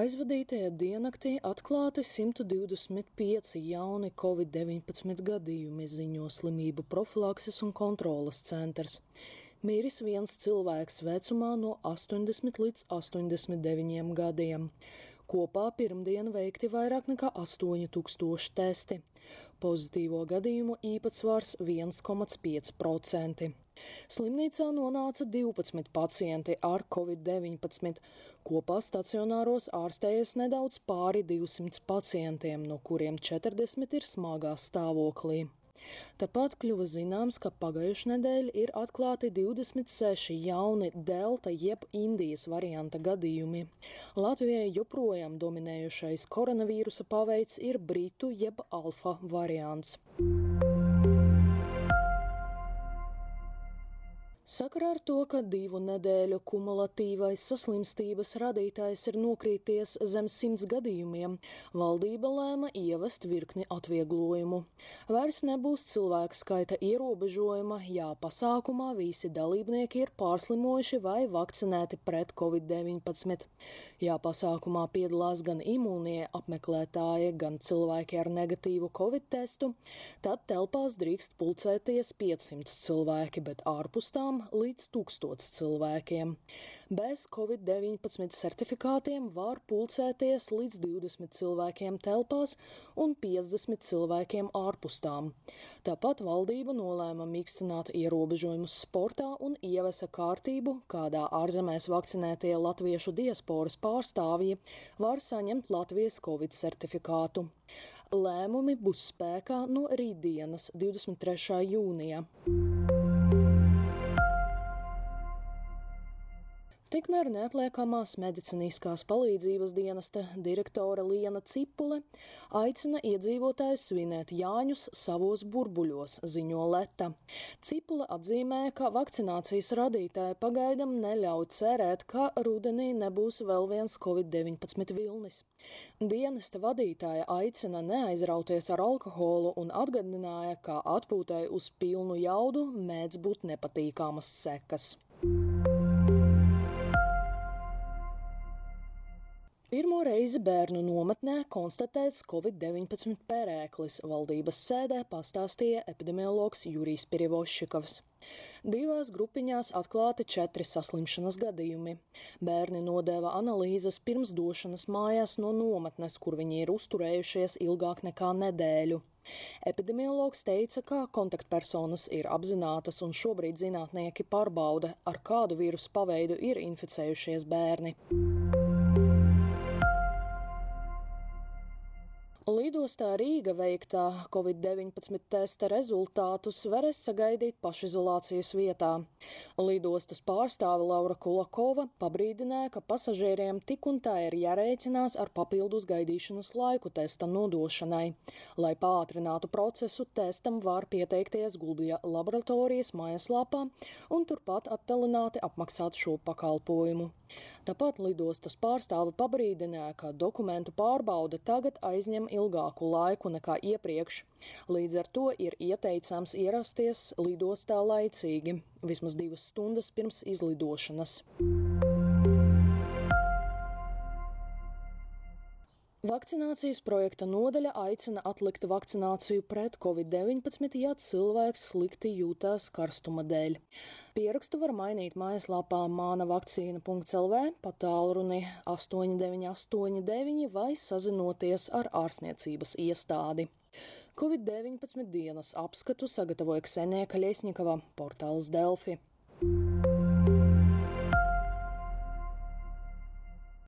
Aizvadītajā diennaktī atklāti 125 jauni covid-19 gadījumi, ziņo slimību profilakses un kontrolas centrs. Mīris viens cilvēks vecumā no 80 līdz 89 gadiem. Kopā pirmdien veikti vairāk nekā 8000 testi. Pozitīvo gadījumu īpatsvars 1,5%. Slimnīcā nonāca 12 pacienti ar covid-19. Kopā stacionāros ārstējas nedaudz pāri 200 pacientiem, no kuriem 40 ir smagā stāvoklī. Tāpat kļuva zināms, ka pagājušajā nedēļā ir atklāti 26 jauni delta jeb Indijas varianta gadījumi. Latvijai joprojām dominējušais koronavīrusa paveids ir britu jeb alfa variants. Sakarā ar to, ka divu nedēļu kumulatīvais saslimstības radītājs ir nokrīties zem simts gadījumiem, valdība lēma ievest virkni atvieglojumu. Vairs nebūs cilvēku skaita ierobežojuma, ja pasākumā visi dalībnieki ir pārslimojuši vai vakcinēti pret covid-19. Ja pasākumā piedalās gan imūnie apmeklētāji, gan cilvēki ar negatīvu covid testu, tad telpās drīkst pulcēties 500 cilvēki, bet ārpus tām līdz 1000 cilvēkiem. Bez Covid-19 certifikātiem var pulcēties līdz 20 cilvēkiem telpās un 50 cilvēkiem ārpus tām. Tāpat valdība nolēma mīkstināt ierobežojumus sportā un ievesa kārtību, kādā ārzemēs vakcinētie latviešu diasporas pārstāvji var saņemt Latvijas Covid certifikātu. Lēmumi būs spēkā no rītdienas, 23. jūnija. Tikmēr neatliekamās medicīniskās palīdzības dienesta direktore Liena Cipule aicina iedzīvotājus svinēt Jāņus savos burbuļos, ziņo Leta. Cipule atzīmē, ka vakcinācijas radītāji pagaidam neļauj cerēt, ka rudenī nebūs vēl viens covid-19 vilnis. Dienesta vadītāja aicina neaizrauties ar alkoholu un atgādināja, ka atpūtai uz pilnu jaudu mēdz būt nepatīkamas sekas. Pirmo reizi bērnu nometnē konstatēts covid-19 pērēklis valdības sēdē pastāstīja epidemiologs Jurijs Pirjevoščikovs. Divās grupiņās atklāti četri saslimšanas gadījumi. Bērni nodeva analīzes pirms došanas mājās no nometnes, kur viņi ir uzturējušies ilgāk nekā nedēļu. Epidemiologs teica, ka kontaktpersonas ir apzinātas un šobrīd zinātnieki pārbauda, ar kādu vīrusu paveidu ir inficējušies bērni. Lidostā Rīga veiktā Covid-19 testa rezultātus varēs sagaidīt pašizolācijas vietā. Lidostas pārstāve Laura Kulakova pabrīdināja, ka pasažieriem tik un tā ir jārēķinās ar papildus gaidīšanas laiku testa nodošanai. Lai pātrinātu procesu, testam var pieteikties Gulbija laboratorijas mājaslapā un turpat attālināti apmaksāt šo pakalpojumu. Tāpat lidostas pārstāve pabrīdināja, ka dokumentu pārbaude tagad aizņem ilgāk ilgāku laiku nekā iepriekš. Līdz ar to ir ieteicams ierasties lidostā laicīgi, vismaz divas stundas pirms izlidošanas. Vakcinācijas projekta nodaļa aicina atlikt vakcināciju pret covid-19, ja cilvēks slikti jūtas karstuma dēļ. Pierakstu var mainīt mājaslapā mānavakcīna.lv, pa tālruni 8989 vai sazinoties ar ārstniecības iestādi. Covid-19 dienas apskatu sagatavoja Ksenija Kaļiesņikava, portāls Delfi.